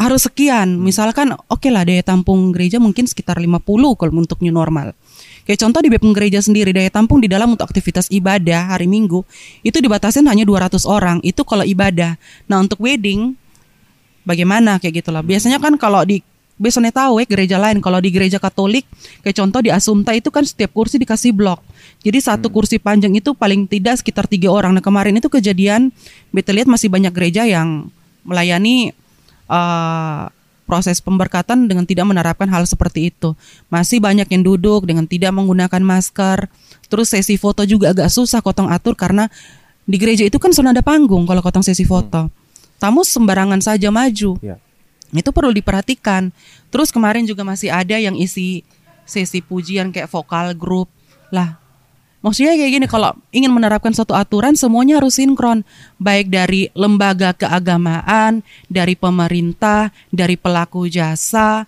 harus sekian. Misalkan oke lah daya tampung gereja mungkin sekitar 50 kalau untuk new normal. Kayak contoh di BPM gereja sendiri daya tampung di dalam untuk aktivitas ibadah hari Minggu itu dibatasin hanya 200 orang. Itu kalau ibadah. Nah, untuk wedding bagaimana kayak gitu lah. Biasanya kan kalau di biasanya tahu ya gereja lain kalau di gereja Katolik kayak contoh di Asumta itu kan setiap kursi dikasih blok. Jadi satu kursi panjang itu paling tidak sekitar tiga orang. Nah kemarin itu kejadian beta lihat masih banyak gereja yang melayani eh, proses pemberkatan dengan tidak menerapkan hal seperti itu. Masih banyak yang duduk dengan tidak menggunakan masker. Terus sesi foto juga agak susah kotong atur karena di gereja itu kan sudah ada panggung kalau kotong sesi foto. Tamu sembarangan saja maju. Ya. Itu perlu diperhatikan. Terus kemarin juga masih ada yang isi sesi pujian kayak vokal grup. Lah, maksudnya kayak gini kalau ingin menerapkan suatu aturan semuanya harus sinkron. Baik dari lembaga keagamaan, dari pemerintah, dari pelaku jasa.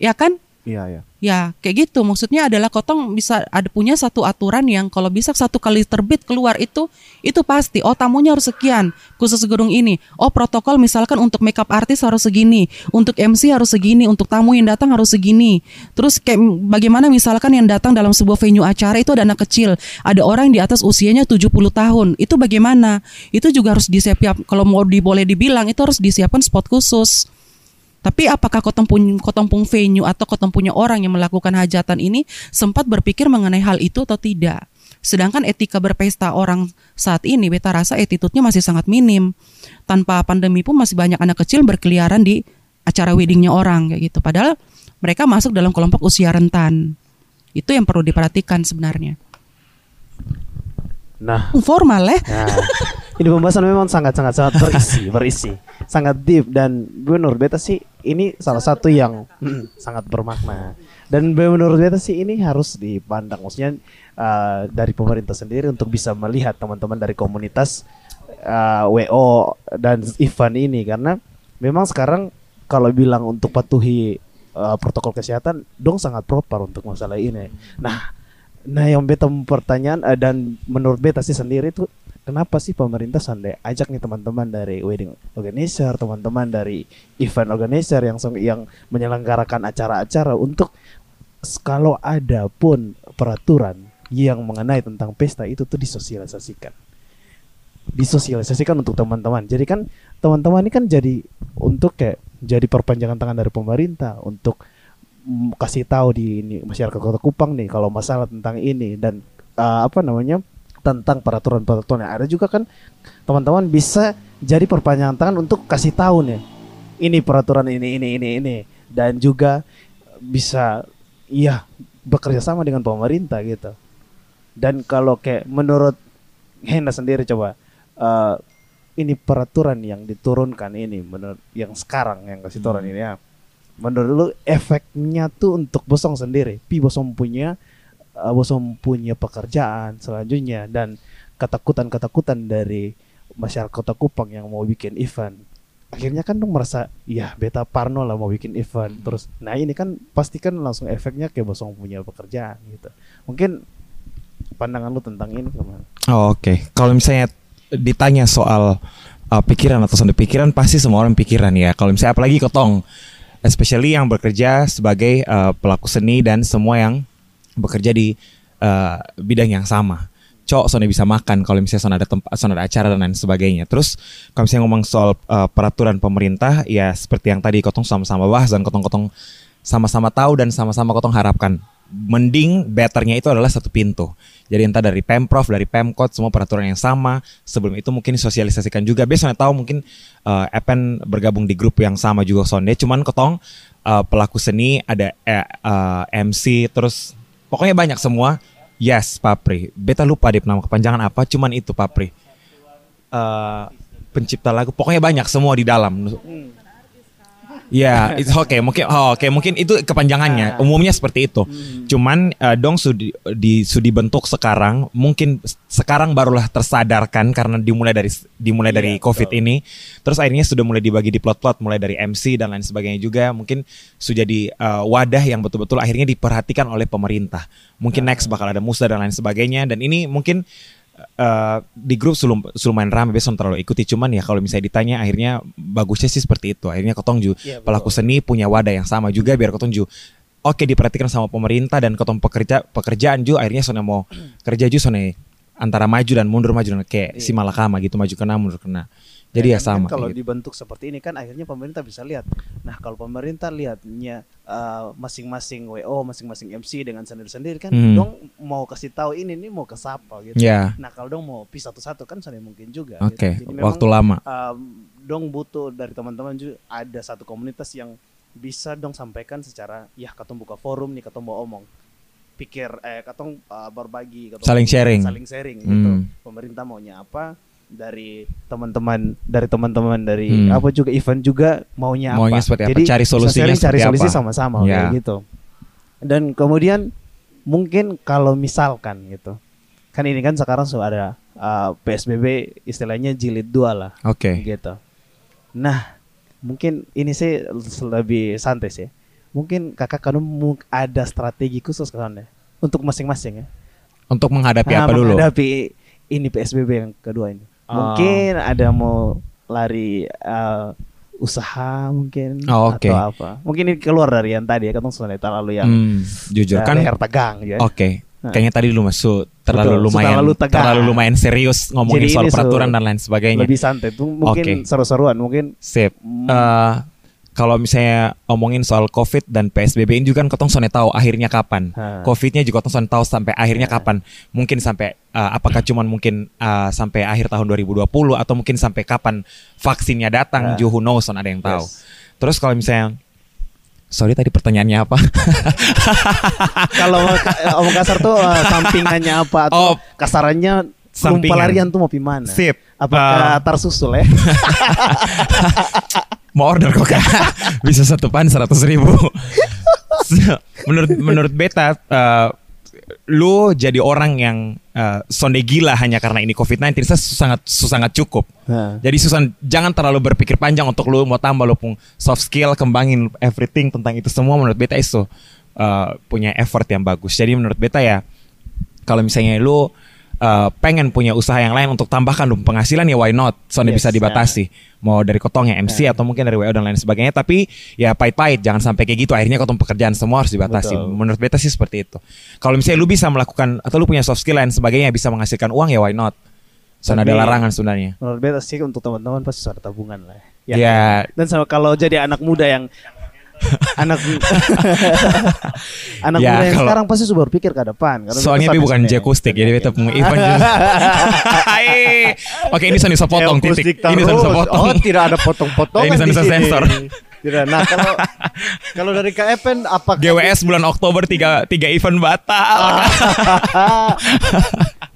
Ya kan? Iya ya. Ya, kayak gitu. Maksudnya adalah kotong bisa ada punya satu aturan yang kalau bisa satu kali terbit keluar itu itu pasti. Oh, tamunya harus sekian khusus gedung ini. Oh, protokol misalkan untuk makeup artis harus segini, untuk MC harus segini, untuk tamu yang datang harus segini. Terus kayak bagaimana misalkan yang datang dalam sebuah venue acara itu ada anak kecil, ada orang yang di atas usianya 70 tahun. Itu bagaimana? Itu juga harus disiapkan kalau mau di, boleh dibilang itu harus disiapkan spot khusus. Tapi apakah kotong pun venue atau kotong punya orang yang melakukan hajatan ini sempat berpikir mengenai hal itu atau tidak? Sedangkan etika berpesta orang saat ini beta rasa attitude-nya masih sangat minim. Tanpa pandemi pun masih banyak anak kecil berkeliaran di acara weddingnya orang kayak gitu. Padahal mereka masuk dalam kelompok usia rentan. Itu yang perlu diperhatikan sebenarnya. Nah, Formal ya. Nah, (laughs) ini pembahasan memang sangat-sangat sangat berisi, (laughs) berisi, sangat deep dan gue menurut beta sih ini salah satu yang mm, (clears throat) sangat bermakna. Dan menurut beta sih ini harus dipandang maksudnya uh, dari pemerintah sendiri untuk bisa melihat teman-teman dari komunitas uh, WO dan event ini karena memang sekarang kalau bilang untuk patuhi uh, protokol kesehatan dong sangat proper untuk masalah ini. Nah, Nah yang beta pertanyaan eh, dan menurut beta sih sendiri tuh kenapa sih pemerintah sandai ajak nih teman-teman dari wedding organizer, teman-teman dari event organizer yang yang menyelenggarakan acara-acara untuk kalau ada pun peraturan yang mengenai tentang pesta itu tuh disosialisasikan. Disosialisasikan untuk teman-teman. Jadi kan teman-teman ini kan jadi untuk kayak jadi perpanjangan tangan dari pemerintah untuk kasih tahu di ini, masyarakat Kota Kupang nih kalau masalah tentang ini dan uh, apa namanya tentang peraturan-peraturan yang ada juga kan teman-teman bisa jadi perpanjangan tangan untuk kasih tahu nih ini peraturan ini ini ini ini. Dan juga bisa iya bekerja sama dengan pemerintah gitu. Dan kalau kayak menurut Hena sendiri coba uh, ini peraturan yang diturunkan ini menurut yang sekarang yang kasih turun ini ya menurut lu efeknya tuh untuk Bosong sendiri? Pi Bosong punya uh, Bosong punya pekerjaan selanjutnya dan ketakutan-ketakutan dari masyarakat Kota Kupang yang mau bikin event. Akhirnya kan dong merasa, ya beta parno lah mau bikin event. Terus, nah ini kan pasti kan langsung efeknya kayak bosong punya pekerjaan gitu. Mungkin pandangan lu tentang ini gimana? Oh, Oke, kalau misalnya ditanya soal uh, pikiran atau sonde pikiran, pasti semua orang pikiran ya. Kalau misalnya apalagi kotong, especially yang bekerja sebagai uh, pelaku seni dan semua yang bekerja di uh, bidang yang sama. Cok, sonde bisa makan kalau misalnya sonde ada tempat, sonde ada acara dan lain sebagainya. Terus kalau misalnya ngomong soal uh, peraturan pemerintah, ya seperti yang tadi kotong sama-sama bahas dan kotong-kotong sama-sama tahu dan sama-sama kotong harapkan. Mending betternya itu adalah satu pintu. Jadi entah dari Pemprov, dari Pemkot, semua peraturan yang sama. Sebelum itu mungkin sosialisasikan juga. Biasanya tahu mungkin uh, Epen bergabung di grup yang sama juga Sonde. Cuman ketong uh, pelaku seni, ada uh, MC, terus pokoknya banyak semua. Yes, Papri. Beta lupa deh nama kepanjangan apa. Cuman itu Papri. Uh, pencipta lagu. Pokoknya banyak semua di dalam. Ya, itu oke. Mungkin oh, oke, mungkin itu kepanjangannya. Umumnya seperti itu. Cuman eh, dong sudi di sudi bentuk sekarang, mungkin sekarang barulah tersadarkan karena dimulai dari dimulai dari Covid ini. Terus akhirnya sudah mulai dibagi di plot-plot mulai dari MC dan lain sebagainya juga. Mungkin sudah jadi eh, wadah yang betul-betul akhirnya diperhatikan oleh pemerintah. Mungkin next bakal ada musda dan lain sebagainya dan ini mungkin eh, di grup sulum lumayan ramai besok terlalu ikuti. Cuman ya kalau misalnya ditanya akhirnya bagusnya sih seperti itu. Akhirnya kotong ju Iya, betul. pelaku seni punya wadah yang sama juga biar kotong ju oke diperhatikan sama pemerintah dan kotong pekerja pekerjaan ju akhirnya sone mau (clears throat) kerja ju sone antara maju dan mundur maju dan kayak si malakama gitu maju kena mundur kena jadi ya, kan- sama kan kalau gitu. dibentuk seperti ini kan akhirnya pemerintah bisa lihat. Nah kalau pemerintah lihatnya uh, masing-masing WO, masing-masing MC dengan sendiri-sendiri kan, Hmm. dong mau kasih tahu ini nih mau ke siapa gitu. ya Nah kalau dong mau pisah satu-satu kan sudah mungkin juga. oke gitu. Jadi memang, waktu lama um, dong butuh dari teman-teman juga ada satu komunitas yang bisa dong sampaikan secara ya katong buka forum nih katong mau omong pikir eh katong uh, berbagi katong Saling sharing. saling sharing gitu Hmm. pemerintah maunya apa dari teman-teman dari teman-teman dari Hmm. apa juga event juga maunya, Maunya apa seperti apa, Jadi cari solusinya cari solusi sama-sama Ya. kayak gitu dan kemudian mungkin kalau misalkan gitu kan ini kan sekarang sudah ada uh, PSBB istilahnya jilid dua lah oke gitu. Nah, mungkin ini sih lebih santai sih. Mungkin kakak kamu mu- ada strategi khusus kan ya untuk masing-masing ya. untuk menghadapi Nah, apa dulu Menghadapi ini PSBB yang kedua ini. Ah. Mungkin ada mau lari uh, usaha mungkin Oh, oke. atau apa. Mungkin ini keluar dari yang tadi ya, kan sudah terlalu yang Hmm, jujur uh, kan leher tegang ya. Oke, Nah. kayaknya tadi lu masuk terlalu Betul, lumayan terlalu tegang. terlalu lumayan serius ngomongin Jadi soal peraturan dan lain sebagainya. Lebih santai tuh mungkin Oke. seru-seruan mungkin Sip. Hmm. Kalau misalnya omongin soal COVID dan PSBB ini juga kan ketong sone tahu akhirnya kapan. Ha. COVID-nya juga ketong sone tahu sampai akhirnya kapan. Mungkin sampai eh, apakah cuman mungkin eh, sampai akhir tahun 2020 atau mungkin sampai kapan vaksinnya datang, Ha. Ju, who knows, ada yang tahu. Yes. Terus kalau misalnya Sorry tadi pertanyaannya apa? (laughs) Kalau omong kasar tuh eh, sampingannya apa atau Oh, kasarannya sampingan. pelarian tuh mau mana? Sip. Apakah Eh, tersusul (laughs) ya? mau order kok kak? (laughs) Bisa satu pan seratus ribu. (laughs) Menurut menurut beta eh, lu jadi orang yang eh, sonde gila hanya karena ini covid 19 saya sangat sangat cukup. Nah. jadi Susan jangan terlalu berpikir panjang untuk lu mau tambah lu pun soft skill kembangin everything tentang itu semua. Menurut beta itu eh, punya effort yang bagus. Jadi menurut beta ya kalau misalnya lu uh, pengen punya usaha yang lain untuk tambahkan dong penghasilan ya why not? Soalnya Yes, bisa dibatasi. mau dari kotongnya MC atau mungkin dari WO dan lain sebagainya. Tapi ya pahit-pahit jangan sampai kayak gitu. Akhirnya kotong pekerjaan semua harus dibatasi. Betul. menurut beta sih seperti itu. Kalau misalnya lu bisa melakukan atau lu punya soft skill lain sebagainya bisa menghasilkan uang ya why not? Soalnya ada larangan sebenarnya. Menurut beta sih untuk teman-teman pasti sudah ada tabungan lah. Ya. Dan sama kalau jadi anak muda yang anak (laughs) anak Ya, muda yang kalau- sekarang pasti sudah berpikir ke depan. Karena Soalnya tapi bukan jakustik jadi beta punya (laughs) Ivan. Oke ini Sony bisa potong titik. Ini bisa potong. Oh, tidak ada potong-potongan Ini sini. sensor. Tidak. Nah, kalau (laughs) kalau dari KFN apa GWS bulan Oktober tiga tiga event batal.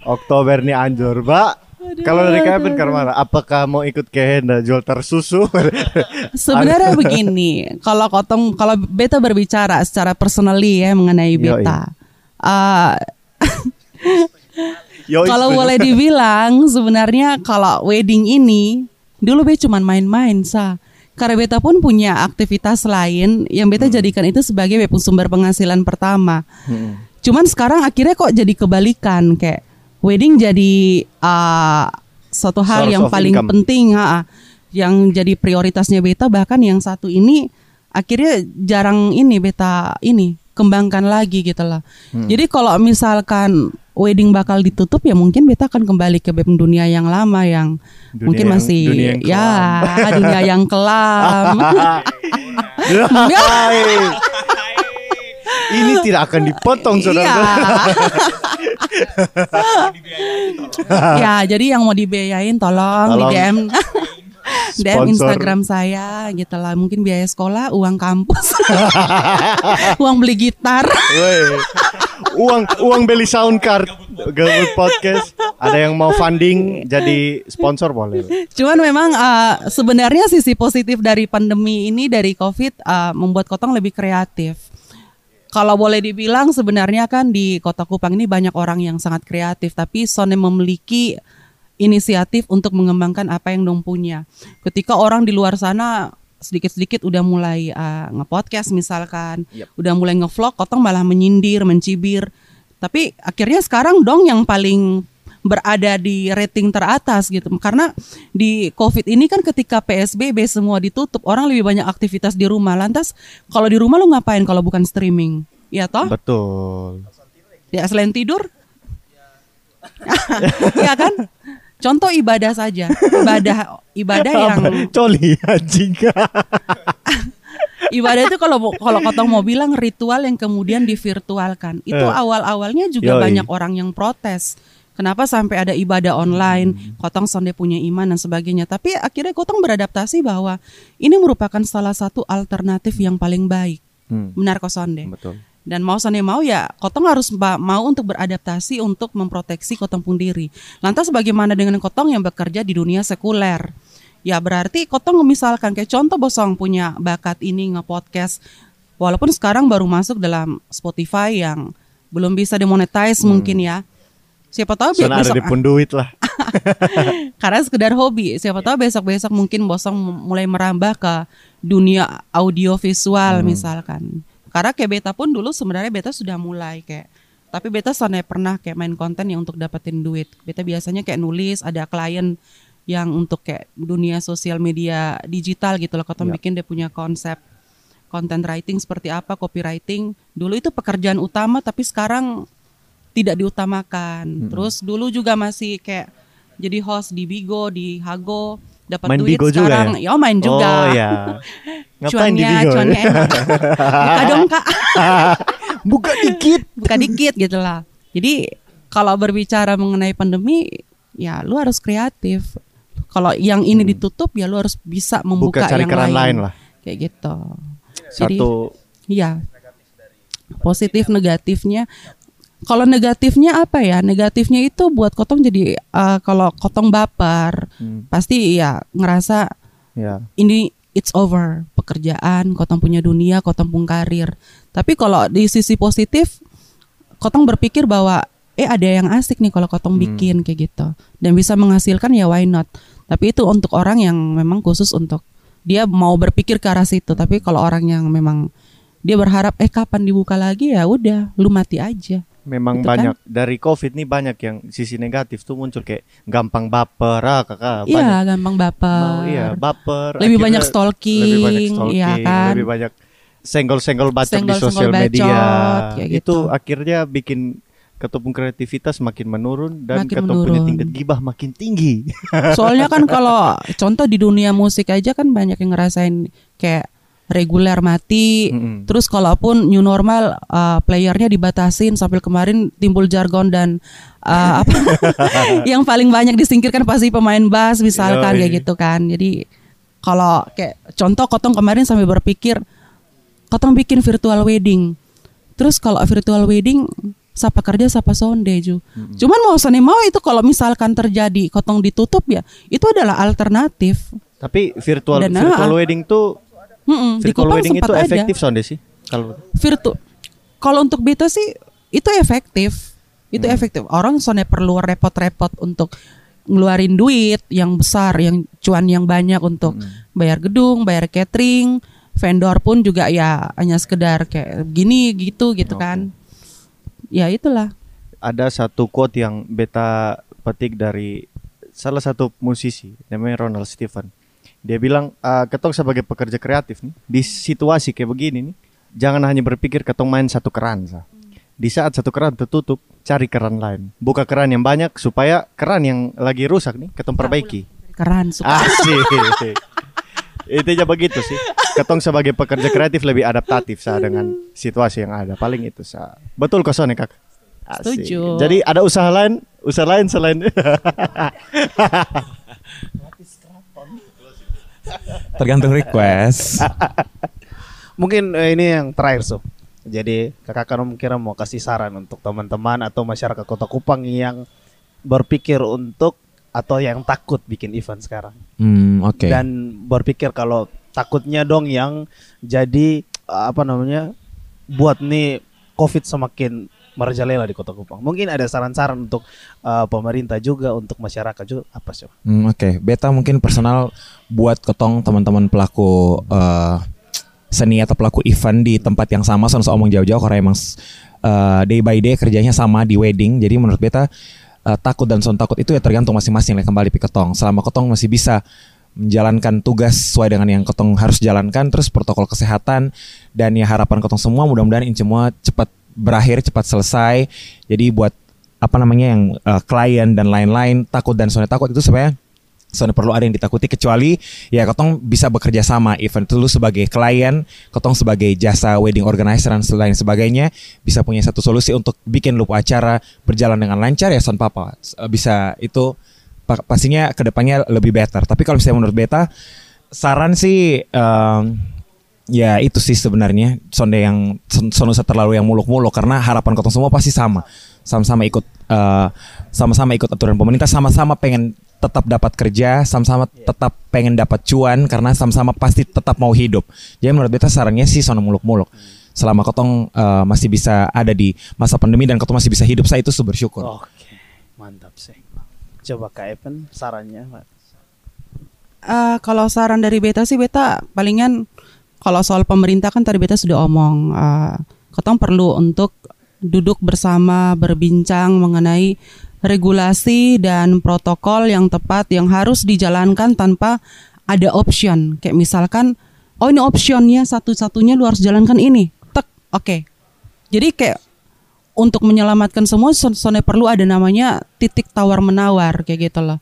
Oktober nih anjur, Mbak. Kalau dari KFN Karmana, apakah mau ikut ke Henda jual tersusu? (laughs) Sebenarnya begini, kalau kotong kalau beta berbicara secara personally ya mengenai beta. eh, (laughs) Yoi, kalau boleh dibilang sebenarnya kalau wedding ini dulu be cuman main-main sa. Karena beta pun punya aktivitas lain yang beta jadikan itu sebagai be sumber penghasilan pertama. Cuman sekarang akhirnya kok jadi kebalikan kayak wedding jadi uh, suatu hal Source yang paling income. penting, ha, yang jadi prioritasnya beta bahkan yang satu ini akhirnya jarang ini beta ini kembangkan lagi gitu lah. Hmm. Jadi kalau misalkan wedding bakal ditutup ya mungkin beta akan kembali ke BEM dunia yang lama yang Dunia mungkin yang- masih dunia yang ya dunia yang (laughs) kelam. (laughs) (laughs) Ini tidak akan dipotong Iya. saudara. (laughs) ya, jadi yang mau dibiayain tolong, Tolong. di DM DM. Instagram saya gitu lah. Mungkin biaya sekolah, uang kampus, (laughs) uang beli gitar. Woi. Uang uang beli sound card Gabut Podcast. Ada yang mau funding jadi sponsor boleh. Cuman memang uh, sebenarnya sisi positif dari pandemi ini dari COVID uh, membuat Kotong lebih kreatif. Kalau boleh dibilang sebenarnya kan di Kota Kupang ini banyak orang yang sangat kreatif, tapi Sone memiliki inisiatif untuk mengembangkan apa yang dong punya. Ketika orang di luar sana sedikit-sedikit udah mulai uh, nge-podcast misalkan, udah mulai nge-vlog, Kotong malah menyindir, mencibir. Tapi akhirnya sekarang dong yang paling berada di rating teratas gitu. Karena di Covid ini kan ketika PSBB semua ditutup, orang lebih banyak aktivitas di rumah. Lantas kalau di rumah lu ngapain kalau bukan streaming? Ya toh? Betul. Ya selain tidur? (laughs) ya kan? Contoh ibadah saja. Ibadah ibadah yang Coli anjing. (laughs) ibadah itu kalau kalau kotong mau bilang ritual yang kemudian divirtualkan. Itu Eh. awal-awalnya juga Yoi. banyak orang yang protes. Kenapa sampai ada ibadah online, kotong sonde punya iman dan sebagainya. Tapi akhirnya kotong beradaptasi bahwa ini merupakan salah satu alternatif yang paling baik. Hmm, Benar kok sonde. betul. Dan mau sonde mau ya, kotong harus mau untuk beradaptasi untuk memproteksi kotong pun diri. Lantas bagaimana dengan kotong yang bekerja di dunia sekuler? Ya berarti kotong misalkan kayak contoh bosong punya bakat ini nge-podcast. Walaupun sekarang baru masuk dalam Spotify yang belum bisa dimonetize mungkin ya. Siapa tahu Soalnya ada besok di pun duit lah. (laughs) karena sekedar hobi. Siapa tahu besok-besok mungkin bosong mulai merambah ke dunia audio visual misalkan. Karena kayak beta pun dulu sebenarnya beta sudah mulai kayak tapi beta sana pernah kayak main konten yang untuk dapetin duit. Beta biasanya kayak nulis, ada klien yang untuk kayak dunia sosial media digital gitu loh. Kotong bikin dia punya konsep content writing seperti apa, copywriting. Dulu itu pekerjaan utama tapi sekarang tidak diutamakan. Terus dulu juga masih kayak jadi host di Bigo, di Hago, dapat Main duit Bigo juga sekarang. ya? Ya, main juga. Oh ya. (laughs) Ngapain di Cuannya- Bigo? ya? cuannya enak. (laughs) Buka dong kak, (laughs) Buka dikit. buka dikit gitu lah. Jadi kalau berbicara mengenai pandemi, ya lu harus kreatif. Kalau yang ini ditutup, ya lu harus bisa membuka Hmm. Buka cari yang lain. lain lah. Kayak gitu. Jadi, Satu Iya. Positif negatifnya. Kalau negatifnya apa ya? Negatifnya itu buat kotong jadi eh, kalau kotong baper, Hmm. pasti ya ngerasa ya. ini it's over pekerjaan, kotong punya dunia, kotong pun karir. Tapi kalau di sisi positif, kotong berpikir bahwa eh ada yang asik nih kalau kotong bikin kayak gitu dan bisa menghasilkan ya why not. Tapi itu untuk orang yang memang khusus untuk dia mau berpikir ke arah situ. Tapi kalau orang yang memang dia berharap eh kapan dibuka lagi ya udah lu mati aja. Memang Gitu kan? banyak dari COVID nih banyak yang sisi negatif tuh muncul kayak gampang baper ah kakak. Iya, banyak. gampang baper. Mau iya baper. Lebih banyak stalking, lebih banyak stalking, iya kan? lebih banyak senggol-senggol bacot di Senggol-senggol sosial media. kayak gitu. Itu akhirnya bikin ketopung kreativitas makin menurun dan Makin menurun. tingkat gibah makin tinggi. Soalnya kan (laughs) kalau contoh di dunia musik aja kan banyak yang ngerasain kayak reguler mati. Mm-mm. Terus kalaupun new normal uh, playernya dibatasin sampai kemarin timbul jargon dan uh, (laughs) apa (laughs) yang paling banyak disingkirkan pasti pemain bass misalkan Yoi. kayak gitu kan. Jadi kalau kayak contoh Kotong kemarin sampai berpikir Kotong bikin virtual wedding. Terus kalau virtual wedding siapa kerja siapa sonde ju. Cuman mau sana mau itu kalau misalkan terjadi Kotong ditutup ya itu adalah alternatif. Tapi virtual Dan, virtual ah. wedding tuh Mm-mm, di Kupang wedding sempat itu ada. efektif sih kalau Virtu kalau untuk beta sih itu efektif. Itu efektif. Orang soalnya perlu repot-repot untuk ngeluarin duit yang besar, yang cuan yang banyak untuk bayar gedung, bayar catering, vendor pun juga ya hanya sekedar kayak gini gitu gitu kan. Ya itulah. ada satu quote yang beta petik dari salah satu musisi namanya Ronald Stephen. Dia bilang, "Ah, ketong sebagai pekerja kreatif nih di situasi kayak begini nih, jangan hanya berpikir ketong main satu keran sa. Di saat satu keran tertutup, cari keran lain. Buka keran yang banyak supaya keran yang lagi rusak nih ketong perbaiki. Keren suka. Asik. (laughs) Intinya begitu sih. Ketong sebagai pekerja kreatif lebih adaptatif sa dengan situasi yang ada. Paling itu sa. Betul kok Sone kak. Asik. Setuju. Jadi ada usaha lain, usaha lain selain (laughs) Tergantung request. Mungkin eh, ini yang terakhir so. Jadi kakak kan kira mau kasih saran untuk teman-teman atau masyarakat Kota Kupang yang berpikir untuk atau yang takut bikin event sekarang Hmm, oke. dan berpikir kalau takutnya dong yang jadi apa namanya buat nih COVID semakin merajalela di Kota Kupang. Mungkin ada saran-saran untuk eh, pemerintah juga untuk masyarakat juga apa sih? Hmm, Oke, beta mungkin personal buat ketong teman-teman pelaku eh, seni atau pelaku event di tempat yang sama, soalnya omong jauh-jauh karena emang eh, day by day kerjanya sama di wedding. Jadi menurut beta eh, takut dan son takut itu ya tergantung masing-masing lah kembali pi ketong. Selama ketong masih bisa menjalankan tugas sesuai dengan yang ketong harus jalankan, terus protokol kesehatan dan ya harapan ketong semua mudah-mudahan ini semua cepat berakhir, cepat selesai. Jadi buat apa namanya yang eh, klien dan lain-lain takut dan soalnya takut itu sebenarnya soalnya perlu ada yang ditakuti kecuali ya ketong bisa bekerja sama event itu lu sebagai klien ketong sebagai jasa wedding organizer dan lain sebagainya bisa punya satu solusi untuk bikin lupa acara berjalan dengan lancar ya son papa eh, bisa itu pa- pastinya ke depannya lebih better tapi kalau misalnya menurut beta saran sih em, Ya itu sih sebenarnya sonde yang son son usah terlalu yang muluk-muluk karena harapan kotong semua pasti sama sama-sama ikut eh, sama-sama ikut aturan pemerintah sama-sama pengen tetap dapat kerja sama-sama tetap pengen dapat cuan karena sama-sama pasti tetap mau hidup jadi menurut beta sarannya sih son muluk-muluk selama kotong eh, masih bisa ada di masa pandemi dan kotong masih bisa hidup saya itu su bersyukur Oke, mantap sih. Coba Kak Evan sarannya. Pak. Eh, kalau saran dari beta sih beta palingan kalau soal pemerintah kan tadi beta sudah omong eh, ketong perlu untuk duduk bersama berbincang mengenai regulasi dan protokol yang tepat yang harus dijalankan tanpa ada option kayak misalkan oh ini optionnya satu-satunya lu harus jalankan ini tek oke jadi kayak untuk menyelamatkan semua son- sonnya perlu ada namanya titik tawar menawar kayak gitu loh.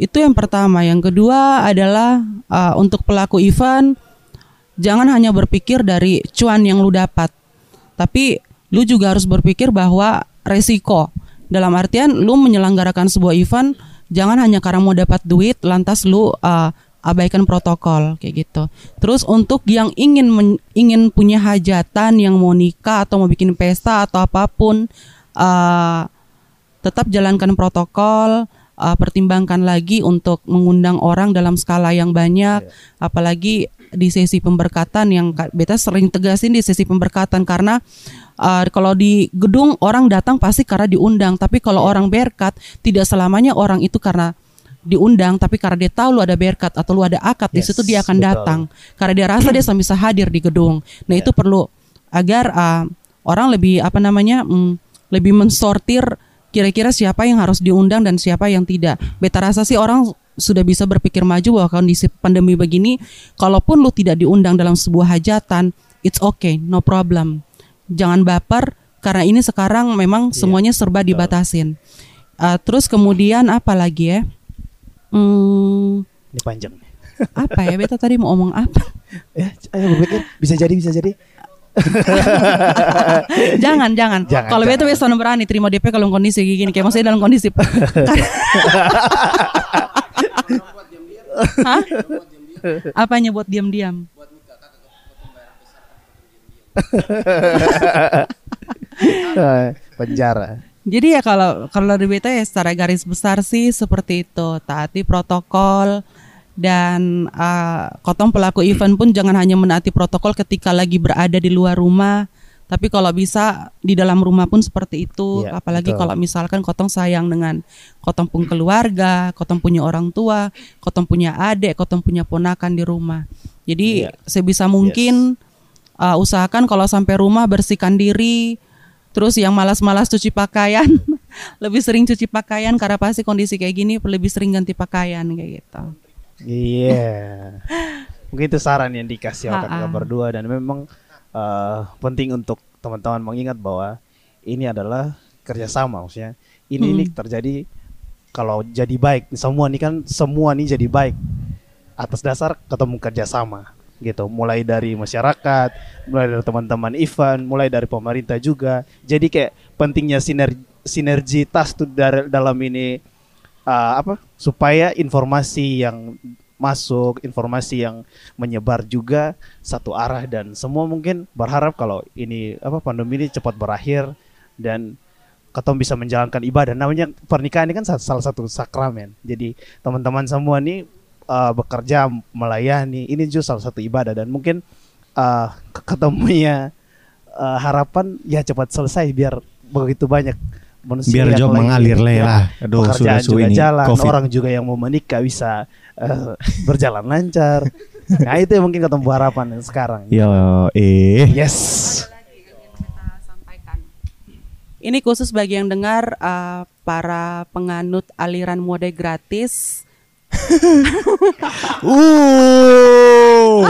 Itu yang pertama. Yang kedua adalah uh, untuk pelaku event jangan hanya berpikir dari cuan yang lu dapat. Tapi lu juga harus berpikir bahwa resiko. Dalam artian lu menyelenggarakan sebuah event jangan hanya karena mau dapat duit lantas lu uh, abaikan protokol kayak gitu. Terus untuk yang ingin men- ingin punya hajatan yang mau nikah atau mau bikin pesta atau apa pun uh, tetap jalankan protokol, uh, pertimbangkan lagi untuk mengundang orang dalam skala yang banyak, apalagi di sesi pemberkatan yang beta sering tegasin di sesi pemberkatan karena uh, kalau di gedung orang datang pasti karena diundang, tapi kalau orang berkat tidak selamanya orang itu karena diundang tapi karena dia tahu lu ada berkat atau lu ada akad di Yes, situ dia akan betul. datang karena dia rasa dia bisa hadir di gedung. Nah, itu perlu agar uh, orang lebih apa namanya? mm, lebih mensortir kira-kira siapa yang harus diundang dan siapa yang tidak. Beta rasa sih orang sudah bisa berpikir maju bahwa kondisi pandemi begini kalaupun lu tidak diundang dalam sebuah hajatan, it's okay, no problem. Jangan baper karena ini sekarang memang semuanya serba dibatasin. Uh, terus kemudian apa lagi ya? Hmm, Ini panjang. apa ya? Beta tadi mau ngomong apa? (laughs) Ya, ayo berpikir bisa jadi bisa jadi. (laughs) jangan, jangan. Jangan, Kalau beta biasa berani terima DP kalau kondisi gini, kayak maksudnya dalam kondisi. (laughs) Hah? Apanya buat diam-diam? (laughs) Penjara. Jadi ya kalau kalau dari beta ya secara garis besar sih seperti itu, taati protokol dan uh, kotong pelaku event pun jangan hanya menaati protokol ketika lagi berada di luar rumah, Tapi kalau bisa di dalam rumah pun seperti itu, Iya, apalagi betul. kalau misalkan kotong sayang dengan kotong pun keluarga, kotong punya orang tua, kotong punya adik, kotong punya ponakan di rumah. Jadi Iya. sebisa mungkin uh, usahakan kalau sampai rumah bersihkan diri. Terus yang malas-malas cuci pakaian, (laughs) lebih sering cuci pakaian karena pasti kondisi kayak gini lebih sering ganti pakaian kayak gitu. Iya. Mungkin itu saran yang dikasih oleh berdua dan memang eh, penting untuk teman-teman mengingat bahwa ini adalah kerjasama maksudnya. Ini ini terjadi kalau jadi baik. Semua ini kan semua nih jadi baik atas dasar ketemu kerjasama gitu. Mulai dari masyarakat mulai dari teman-teman event mulai dari pemerintah juga. Jadi kayak pentingnya sinergi sinergitas tuh dari dalam ini uh, apa supaya informasi yang masuk informasi yang menyebar juga satu arah dan semua mungkin berharap kalau ini apa pandemi ini cepat berakhir dan ketemu bisa menjalankan ibadah namanya pernikahan ini kan sa- salah satu sakramen jadi teman-teman semua nih uh, bekerja melayani ini juga salah satu ibadah dan mungkin uh, ke- ketemunya uh, harapan ya cepat selesai biar begitu banyak manusia Biar job mengalir lah ya. Aduh, sudah-sudah juga ini jalan COVID. orang juga yang mau menikah bisa uh, berjalan lancar (laughs) nah itu yang mungkin ketemu harapan yang sekarang Yo, eh. yes Ini khusus bagi yang dengar uh, para penganut aliran mode gratis. Uh.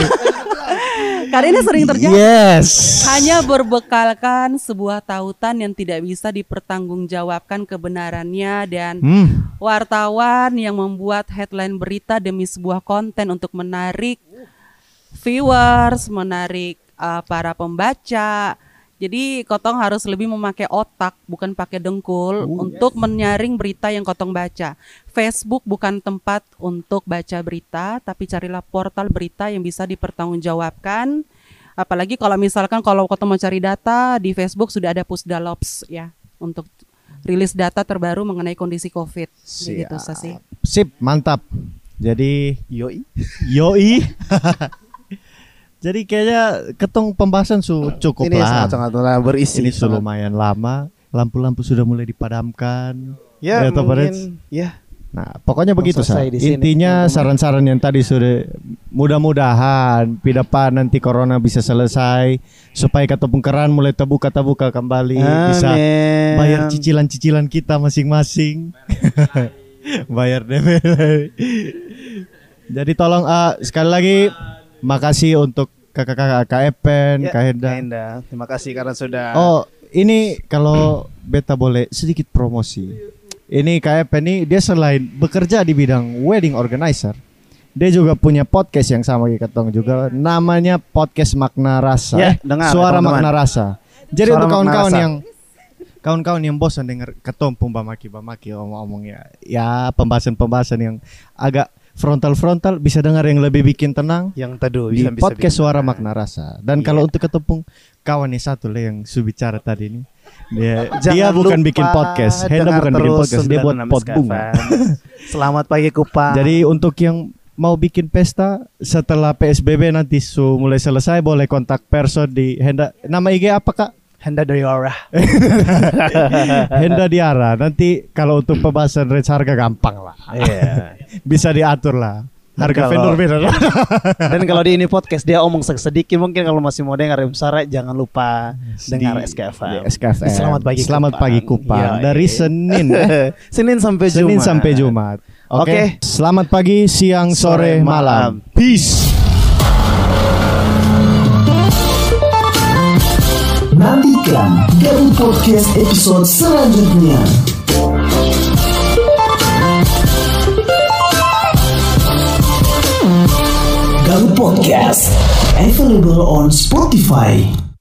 Karena ini sering terjadi. Yes. Hanya berbekalkan sebuah tautan yang tidak bisa dipertanggungjawabkan kebenarannya dan Hmm. wartawan yang membuat headline berita demi sebuah konten untuk menarik viewers, menarik uh, para pembaca. Jadi Kotong harus lebih memakai otak bukan pakai dengkul untuk menyaring berita yang Kotong baca. Facebook bukan tempat untuk baca berita, tapi carilah portal berita yang bisa dipertanggungjawabkan. Apalagi kalau misalkan kalau Kotong mau cari data di Facebook sudah ada Pusdalops ya untuk rilis data terbaru mengenai kondisi COVID. Gitu Sasi. Sip, mantap. Jadi yoi yoi. (laughs) Jadi kayaknya ketong pembahasan su cukup ini lah. sangat-sangat berisi Ini sudah sangat- lumayan lama. Lampu-lampu sudah mulai dipadamkan. ya Ya, mungkin ya Nah, pokoknya begitu selesai Sa. di sini, Intinya teman-teman. saran-saran yang tadi sudah mudah-mudahan pidapan nanti corona bisa selesai supaya kata keran mulai terbuka-terbuka kembali bisa Amin. bayar cicilan-cicilan kita masing-masing. (laughs) bayar DP. (laughs) Jadi tolong ah, sekali lagi makasih untuk kakak-kakak Kak Epen, Ya, Kak Henda. Henda. Terima kasih karena sudah Oh, ini kalau beta boleh sedikit promosi. Ini Kak Epen ini dia selain bekerja di bidang wedding organizer, dia juga punya podcast yang sama kayak Ketong juga namanya podcast Makna Rasa. Ya, dengar, Suara teman-teman. Makna Rasa. Jadi Suara untuk kawan-kawan yang kawan-kawan yang bosan dengar Ketong pembamaki bamaki omong-omong ya, ya pembahasan-pembahasan yang agak frontal-frontal bisa dengar yang lebih bikin tenang yang teduh di bisa, bisa podcast bikin suara tenang. makna rasa dan kalau untuk ketepung kawan yang satu lah yang subicara tadi ini (laughs) dia Jangan dia bukan bikin podcast Henda bukan bikin podcast dia buat 96 pot bunga. (laughs) Selamat pagi Kupang. jadi untuk yang mau bikin pesta setelah PSBB nanti su mulai selesai boleh kontak person di Henda nama IG apa kak Henda Doyora. (laughs) Henda Diara nanti kalau untuk pembahasan range harga gampang lah Iya. Bisa diatur lah harga Kalau- vendor beda (laughs) Dan kalau di ini podcast dia omong sedikit mungkin kalau masih mau dengar Sara jangan lupa dengar Di- SKFM. di SKFM. Selamat pagi Selamat Kupang. pagi Kupang. Iya, Dari iya. Senin. (laughs) Senin sampai Jumat. Senin sampai Jumat. Oke. Oke. Selamat pagi, siang, sore, Sore, malam. malam. Peace. Nantikan Gaun Podcast episode selanjutnya. Podcast available on Spotify.